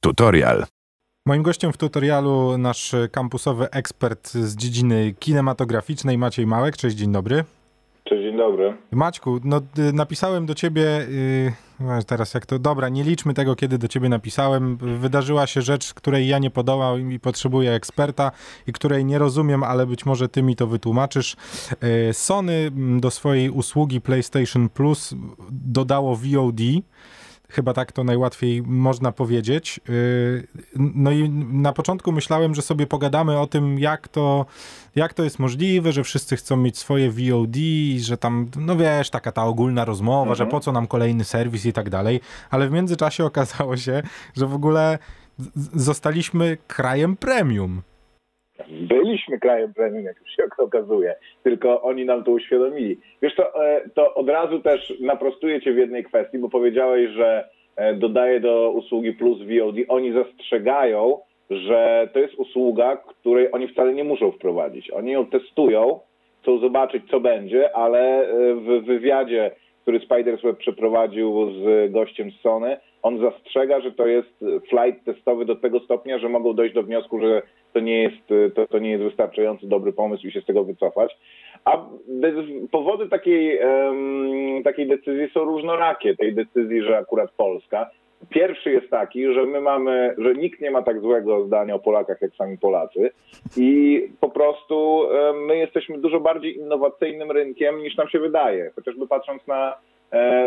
Tutorial. Moim gościem w tutorialu nasz kampusowy ekspert z dziedziny kinematograficznej Maciej Małek. Cześć, dzień dobry. Cześć, dzień dobry. Maćku, no, y, napisałem do ciebie, yy, teraz jak to, dobra, nie liczmy tego, kiedy do ciebie napisałem. Wydarzyła się rzecz, której ja nie podołam i potrzebuję eksperta i której nie rozumiem, ale być może ty mi to wytłumaczysz. Yy, Sony do swojej usługi PlayStation Plus dodało VOD chyba tak to najłatwiej można powiedzieć. Y, no i na początku myślałem, że sobie pogadamy o tym, jak to, jak to jest możliwe, że wszyscy chcą mieć swoje VOD, że tam, no wiesz, taka ta ogólna rozmowa, mhm. że po co nam kolejny serwis i tak dalej, ale w międzyczasie okazało się, że w ogóle zostaliśmy krajem premium byliśmy krajem premium, jak już się okazuje, tylko oni nam to uświadomili. Wiesz, to, e, to od razu też naprostuję cię w jednej kwestii, bo powiedziałeś, że e, dodaję do usługi Plus VOD. Oni zastrzegają, że to jest usługa, której oni wcale nie muszą wprowadzić. Oni ją testują, chcą zobaczyć, co będzie, ale e, w wywiadzie, który Spidersweb przeprowadził z gościem z Sony, on zastrzega, że to jest flight testowy do tego stopnia, że mogą dojść do wniosku, że to nie jest, to, to nie jest wystarczający dobry pomysł i się z tego wycofać. A powody takiej, um, takiej decyzji są różnorakie, tej decyzji, że akurat Polska. Pierwszy jest taki, że my mamy, że nikt nie ma tak złego zdania o Polakach jak sami Polacy i po prostu my jesteśmy dużo bardziej innowacyjnym rynkiem niż nam się wydaje. Chociażby patrząc na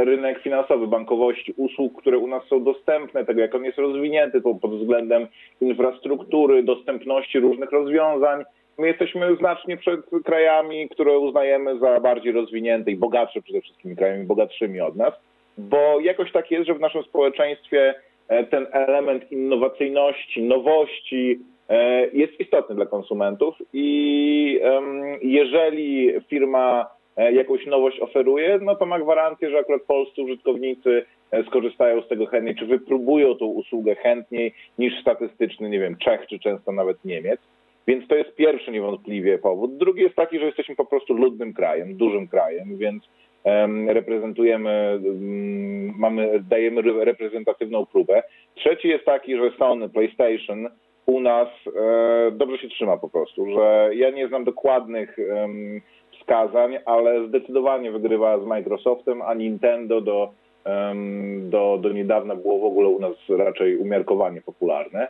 rynek finansowy, bankowości, usług, które u nas są dostępne, tego jak on jest rozwinięty pod względem infrastruktury, dostępności różnych rozwiązań. My jesteśmy znacznie przed krajami, które uznajemy za bardziej rozwinięte i bogatsze przede wszystkim krajami bogatszymi od nas, bo jakoś tak jest, że w naszym społeczeństwie e, ten element innowacyjności, nowości e, jest istotny dla konsumentów i jeżeli firma E, jakąś nowość oferuje, no to ma gwarancję, że akurat polscy użytkownicy e, skorzystają z tego chętniej, czy wypróbują tą usługę chętniej niż statystyczny, nie wiem, Czech, czy często nawet Niemiec. Więc to jest pierwszy niewątpliwie powód. Drugi jest taki, że jesteśmy po prostu ludnym krajem, dużym krajem, więc reprezentujemy, um, mamy, dajemy reprezentatywną próbę. Trzeci jest taki, że Sony, PlayStation u nas e, dobrze się trzyma po prostu, że ja nie znam dokładnych wskazań, ale zdecydowanie wygrywa z Microsoftem, a Nintendo do, do, do niedawna było w ogóle u nas raczej umiarkowanie popularne.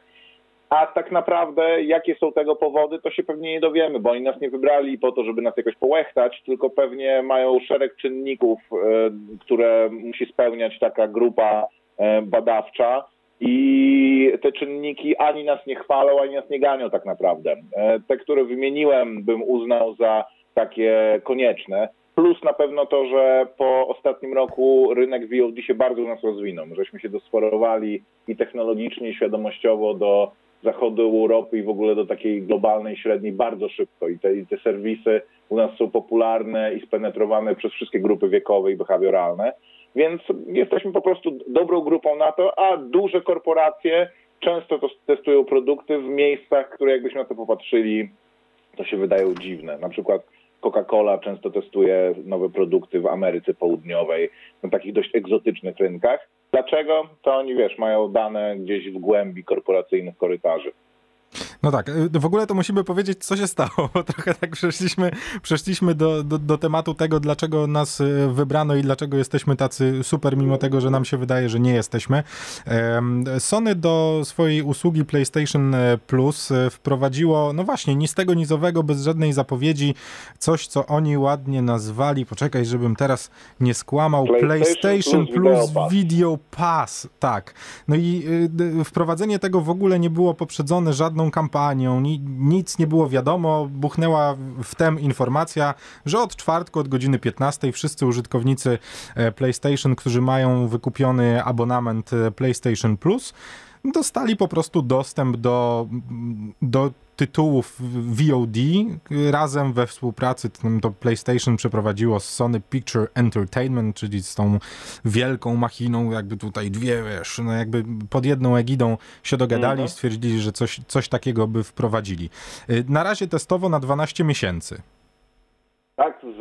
A tak naprawdę, jakie są tego powody, to się pewnie nie dowiemy, bo oni nas nie wybrali po to, żeby nas jakoś połechtać, tylko pewnie mają szereg czynników, e, które musi spełniać taka grupa e, badawcza. I te czynniki ani nas nie chwalą, ani nas nie ganią tak naprawdę. E, te, które wymieniłem, bym uznał za takie konieczne. Plus na pewno to, że po ostatnim roku rynek VOD się bardzo u nas rozwinął. Żeśmy się dosforowali i technologicznie, i świadomościowo do zachodu Europy i w ogóle do takiej globalnej średniej bardzo szybko. I te, I te serwisy u nas są popularne i spenetrowane przez wszystkie grupy wiekowe i behawioralne. Więc jesteśmy po prostu dobrą grupą na to, a duże korporacje często to testują produkty w miejscach, które jakbyśmy na to popatrzyli, to się wydają dziwne. Na przykład Coca-Cola często testuje nowe produkty w Ameryce Południowej, na takich dość egzotycznych rynkach. Dlaczego? To oni, wiesz, mają dane gdzieś w głębi korporacyjnych korytarzy. No tak, y, w ogóle to musimy powiedzieć, co się stało, bo trochę tak przeszliśmy, przeszliśmy do, do, do, tematu tego, dlaczego nas y, wybrano i dlaczego jesteśmy tacy super, mimo tego, że nam się wydaje, że nie jesteśmy. Sony do swojej usługi PlayStation e, Plus wprowadziło, no właśnie, nic tego nizowego, bez żadnej zapowiedzi, coś, co oni ładnie nazwali, poczekaj, żebym teraz nie skłamał, PlayStation, PlayStation Plus, Plus Video Pass, tak. No i y, wprowadzenie tego w ogóle nie było poprzedzone żadną kampanią, kampanią, nic nie było wiadomo. Buchnęła wtem informacja, że od czwartku, od godziny 15 wszyscy użytkownicy e, PlayStation, którzy mają wykupiony abonament e, PlayStation Plus, dostali po prostu dostęp do, do tytułów VOD. Razem we współpracy to PlayStation przeprowadziło z Sony Picture Entertainment, czyli z tą wielką machiną, jakby tutaj dwie, wiesz, no jakby pod jedną egidą się dogadali i mhm. stwierdzili, że coś, coś takiego by wprowadzili. Y, na razie testowo na 12 miesięcy. Tak, z,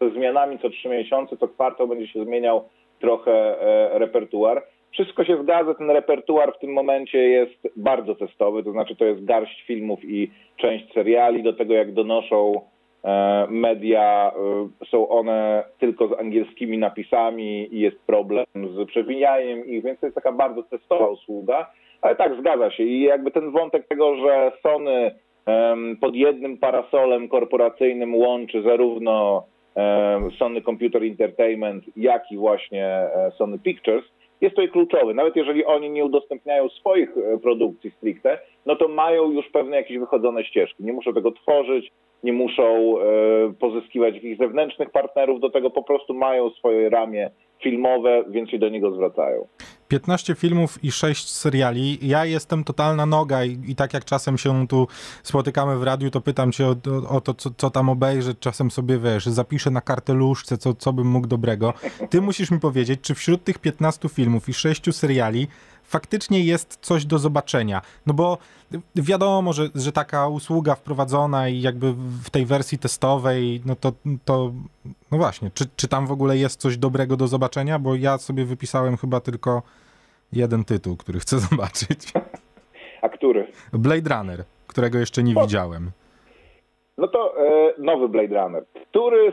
ze zmianami co 3 miesiące, co kwartał będzie się zmieniał trochę e, repertuar. Wszystko się zgadza, ten repertuar w tym momencie jest bardzo testowy, to znaczy to jest garść filmów i część seriali, do tego jak donoszą e, media, e, są one tylko z angielskimi napisami i jest problem z przewijaniem ich, więc to jest taka bardzo testowa usługa, ale tak, zgadza się. I jakby ten wątek tego, że Sony pod jednym parasolem korporacyjnym łączy zarówno Sony Computer Entertainment, jak i właśnie e, Sony Pictures, jest to kluczowy. Nawet jeżeli oni nie udostępniają swoich e, produkcji stricte, no to mają już pewne jakieś wychodzone ścieżki. Nie muszą tego tworzyć, nie muszą e, pozyskiwać jakichś zewnętrznych partnerów, do tego po prostu mają swoje ramię filmowe, więc się do niego zwracają. 15 filmów i 6 seriali. Ja jestem totalna noga i, i tak jak czasem się tu spotykamy w radiu, to pytam cię o, o, o to, co, co, tam obejrzeć. Czasem sobie, wiesz, zapiszę na karteluszce, co, co bym mógł dobrego. Ty musisz mi powiedzieć, czy wśród tych 15 filmów i 6 seriali faktycznie jest coś do zobaczenia. No bo wiadomo, że, że taka usługa wprowadzona i jakby w tej wersji testowej, no to, to no właśnie, czy, czy tam w ogóle jest coś dobrego do zobaczenia? Bo ja sobie wypisałem chyba tylko jeden tytuł, który chcę zobaczyć. A który? Blade Runner, którego jeszcze nie widziałem. No to e, nowy Blade Runner, który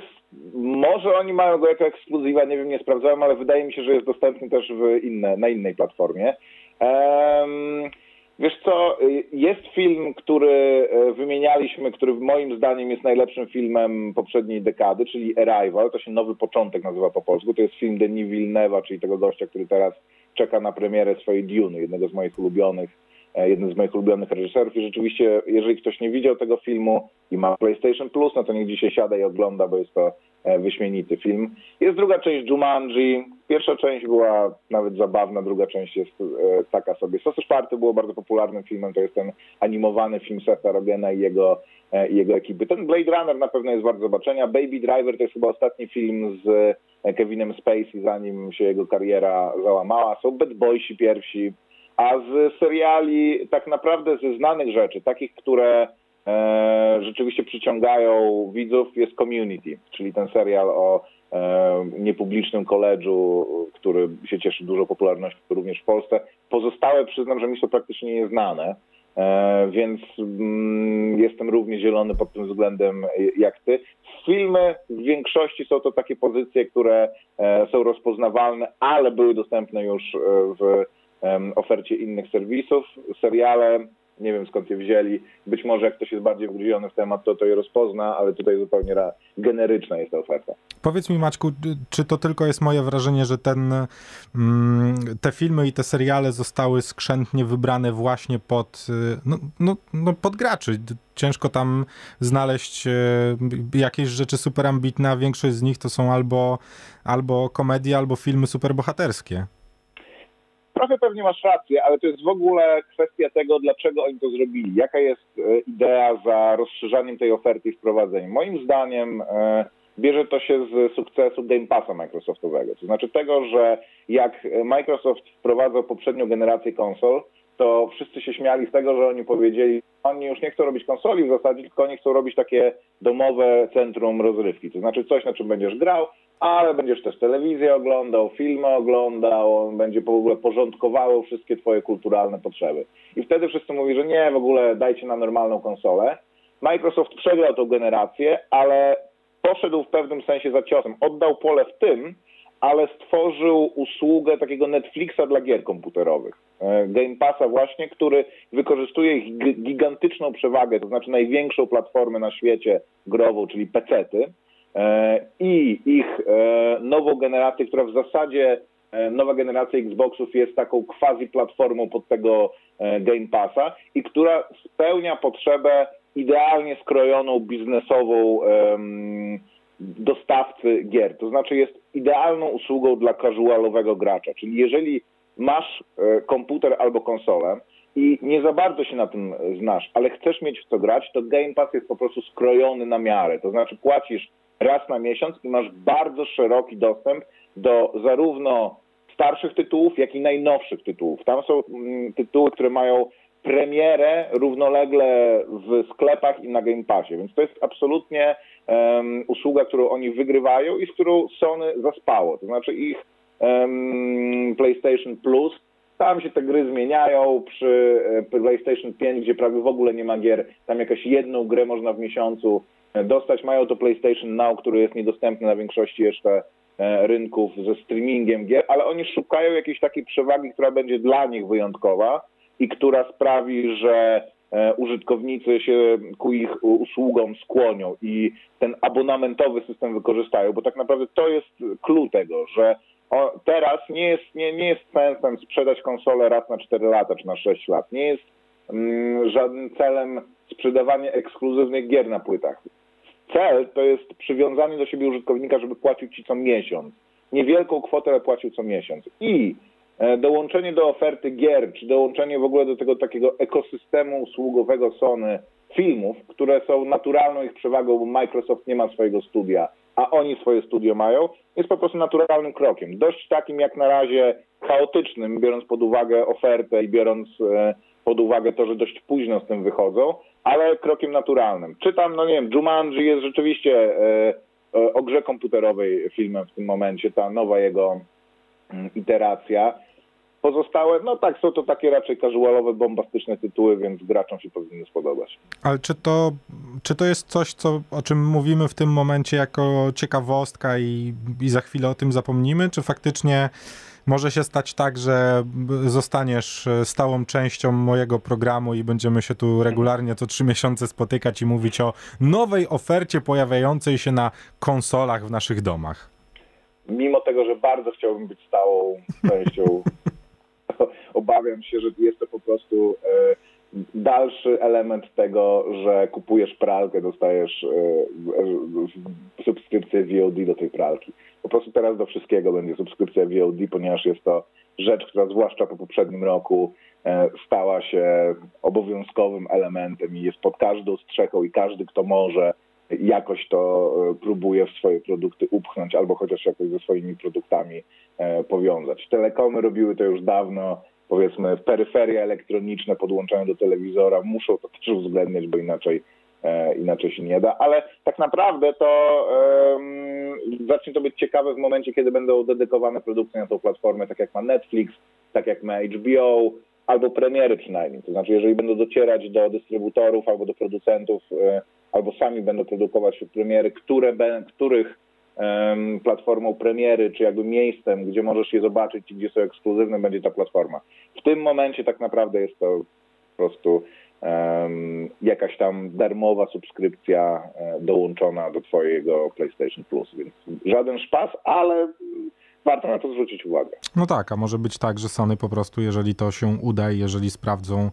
może oni mają go jako ekskluzywa, nie wiem, nie sprawdzałem, ale wydaje mi się, że jest dostępny też w inne, na innej platformie. Um, wiesz co, jest film, który e, wymienialiśmy, który moim zdaniem jest najlepszym filmem poprzedniej dekady, czyli Arrival, to się Nowy Początek nazywa po polsku, to jest film Denis Villeneuve'a, czyli tego gościa, który teraz czeka na premierę swojej Dune, jednego z moich ulubionych jeden z moich ulubionych reżyserów i rzeczywiście, jeżeli ktoś nie widział tego filmu i ma PlayStation Plus, no to niech dzisiaj siada i ogląda, bo jest to e, wyśmienity film. Jest druga część Jumanji. Pierwsza część była nawet zabawna, druga część jest e, taka sobie. Sosy czwarty było bardzo popularnym filmem, to jest ten animowany film Setha Rogena i jego, i jego ekipy. Ten Blade Runner na pewno jest wart zobaczenia. Baby Driver to jest chyba ostatni film z Kevinem Spacey, zanim się jego kariera załamała. Są Bad Boysi pierwsi, a z seriali tak naprawdę ze znanych rzeczy, takich, które e, rzeczywiście przyciągają widzów, jest Community, czyli ten serial o e, niepublicznym koledżu, który się cieszy dużą popularnością również w Polsce. Pozostałe przyznam, że mi są praktycznie nieznane. E, więc mm, jestem równie zielony pod tym względem jak ty. Filmy w większości są to takie pozycje, które e, są rozpoznawalne, ale były dostępne już e, w ofercie innych serwisów. Seriale, nie wiem skąd je wzięli. Być może jak ktoś jest bardziej wgryziony w temat, to to je rozpozna, ale tutaj zupełnie generyczna jest ta oferta. Powiedz mi Maćku, czy to tylko jest moje wrażenie, że ten, mm, te filmy i te seriale zostały skrzętnie wybrane właśnie pod, y, no, no, no pod graczy. Ciężko tam znaleźć y, jakieś rzeczy super ambitne, a większość z nich to są albo, albo komedie, albo filmy superbohaterskie. Trochę pewnie masz rację, ale to jest w ogóle kwestia tego, dlaczego oni to zrobili. Jaka jest e, idea za rozszerzaniem tej oferty i wprowadzeniem? Moim zdaniem e, bierze to się z sukcesu Game Passa Microsoftowego. To znaczy tego, że jak Microsoft wprowadzał poprzednią generację konsol, to wszyscy się śmiali z tego, że oni powiedzieli, oni już nie chcą robić konsoli w zasadzie, tylko oni chcą robić takie domowe centrum rozrywki. To znaczy coś, na czym będziesz grał, ale będziesz też telewizję oglądał, filmy oglądał, on będzie w ogóle porządkowało wszystkie twoje kulturalne potrzeby. I wtedy wszyscy mówią, że nie, w ogóle dajcie nam normalną konsolę. Microsoft przegrał tą generację, ale poszedł w pewnym sensie za ciosem. Oddał pole w tym, ale stworzył usługę takiego Netflixa dla gier komputerowych. E, Game Passa właśnie, który wykorzystuje ich gigantyczną przewagę, to znaczy największą platformę na świecie grową, czyli PC-ty, E, i ich e, nową generację, która w zasadzie e, nowa generacja Xboxów jest taką quasi platformą pod tego Game Passa i która spełnia potrzebę idealnie skrojoną biznesową dostawcy gier. To znaczy jest idealną usługą dla casualowego gracza. Czyli jeżeli masz komputer albo konsolę i nie za bardzo się na tym znasz, ale chcesz mieć w co grać, to Game Pass jest po prostu skrojony na miarę. To znaczy płacisz raz na miesiąc i masz bardzo szeroki dostęp do zarówno starszych tytułów, jak i najnowszych tytułów. Tam są mm, tytuły, które mają premierę równolegle w sklepach i na Game Passie, więc to jest absolutnie um, usługa, którą oni wygrywają i z którą Sony zaspało. To znaczy ich em, PlayStation Plus. Tam się te gry zmieniają. Przy e, PlayStation 5, gdzie prawie w ogóle nie ma gier, tam jakaś jedną grę można w miesiącu dostać. Mają to PlayStation Now, który jest niedostępny na większości jeszcze e, rynków ze streamingiem gier, ale oni szukają jakiejś takiej przewagi, która będzie dla nich wyjątkowa i która sprawi, że e, użytkownicy się ku ich usługom skłonią i ten abonamentowy system wykorzystają, bo tak naprawdę to jest clue tego, że teraz nie jest, nie, nie jest sensem sprzedać konsolę raz na 4 lata czy na 6 lat. Nie jest mm, żadnym celem sprzedawanie ekskluzywnych gier na płytach. Cel to jest przywiązanie do siebie użytkownika, żeby płacił ci co miesiąc. Niewielką kwotę, ale płacił co miesiąc. I e, dołączenie do oferty gier, czy dołączenie w ogóle do tego takiego ekosystemu usługowego Sony filmów, które są naturalną ich przewagą, bo Microsoft nie ma swojego studia, a oni swoje studio mają, jest po prostu naturalnym krokiem. Dość takim jak na razie chaotycznym, biorąc pod uwagę ofertę i biorąc e, pod uwagę to, że dość późno z tym wychodzą, ale krokiem naturalnym. Czytam, no nie wiem, Jumanji jest rzeczywiście e, e, o grze komputerowej filmem w tym momencie, ta nowa jego mm, iteracja. Pozostałe, no tak, są to takie raczej casualowe, bombastyczne tytuły, więc graczom się powinny spodobać. Ale czy to, czy to jest coś, co, o czym mówimy w tym momencie jako ciekawostka i, i za chwilę o tym zapomnimy, czy faktycznie może się stać tak, że zostaniesz stałą częścią mojego programu i będziemy się tu regularnie co trzy miesiące spotykać i mówić o nowej ofercie pojawiającej się na konsolach w naszych domach? Mimo tego, że bardzo chciałbym być stałą częścią obawiam się, że jest to po prostu e, dalszy element tego, że kupujesz pralkę, dostajesz e, subskrypcję VOD do tej pralki. Po prostu teraz do wszystkiego będzie subskrypcja VOD, ponieważ jest to rzecz, która zwłaszcza po poprzednim roku e, stała się obowiązkowym elementem i jest pod każdą strzechą i każdy, kto może, jakoś to próbuje w swoje produkty upchnąć albo chociaż jakoś ze swoimi produktami powiązać. Telekomy robiły to już dawno, powiedzmy peryferie elektroniczne podłączone do telewizora muszą to też uwzględniać, bo inaczej, e, inaczej się nie da. Ale tak naprawdę to e, zacznie to być ciekawe w momencie, kiedy będą dedykowane produkcje na tą platformę, tak jak ma Netflix, tak jak ma HBO, albo premiery przynajmniej. To znaczy, jeżeli będą docierać do dystrybutorów albo do producentów, e, albo sami będą produkować premiery, które, których platformą premiery, czy jakby miejscem, gdzie możesz je zobaczyć i gdzie są ekskluzywne, będzie ta platforma. W tym momencie tak naprawdę jest to po prostu um, jakaś tam darmowa subskrypcja e, dołączona do twojego PlayStation Plus, więc żaden szpas, ale warto na to zwrócić uwagę. No tak, a może być tak, że Sony po prostu, jeżeli to się uda i jeżeli sprawdzą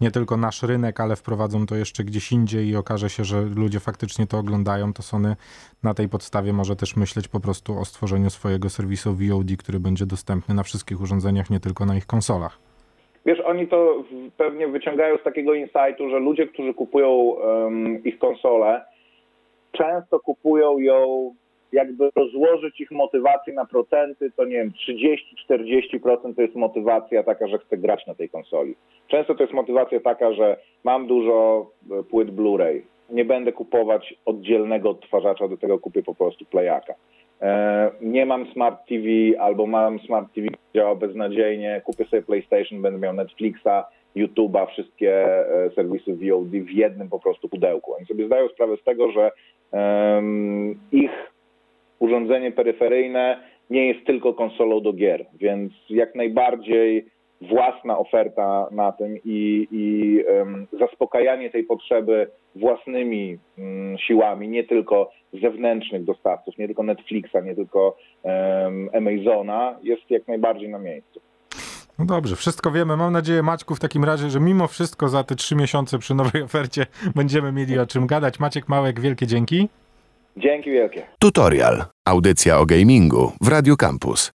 nie tylko nasz rynek, ale wprowadzą to jeszcze gdzieś indziej i okaże się, że ludzie faktycznie to oglądają, to Sony na tej podstawie może też myśleć po prostu o stworzeniu swojego serwisu VOD, który będzie dostępny na wszystkich urządzeniach, nie tylko na ich konsolach. Wiesz, oni to pewnie wyciągają z takiego insightu, że ludzie, którzy kupują um, ich konsolę, często kupują ją jakby rozłożyć ich motywację na procenty, to nie wiem, 30-40% to jest motywacja taka, że chcę grać na tej konsoli. Często to jest motywacja taka, że mam dużo e, płyt Blu-ray, nie będę kupować oddzielnego odtwarzacza, do tego kupię po prostu playaka. E, nie mam Smart TV albo mam Smart TV, który działa beznadziejnie, kupię sobie PlayStation, będę miał Netflixa, YouTube'a, wszystkie e, serwisy VOD w jednym po prostu pudełku. Oni sobie zdają sprawę z tego, że ich urządzenie peryferyjne nie jest tylko konsolą do gier, więc jak najbardziej własna oferta na tym i, i um, zaspokajanie tej potrzeby własnymi um, siłami, nie tylko zewnętrznych dostawców, nie tylko Netflixa, nie tylko um, Amazona, jest jak najbardziej na miejscu. No dobrze, wszystko wiemy. Mam nadzieję, Maćku, w takim razie, że mimo wszystko za te trzy miesiące przy nowej ofercie będziemy mieli o czym gadać. Maciek Małek, wielkie dzięki. Dzięki wielkie. Tutorial. Audycja o gamingu w Radio Campus.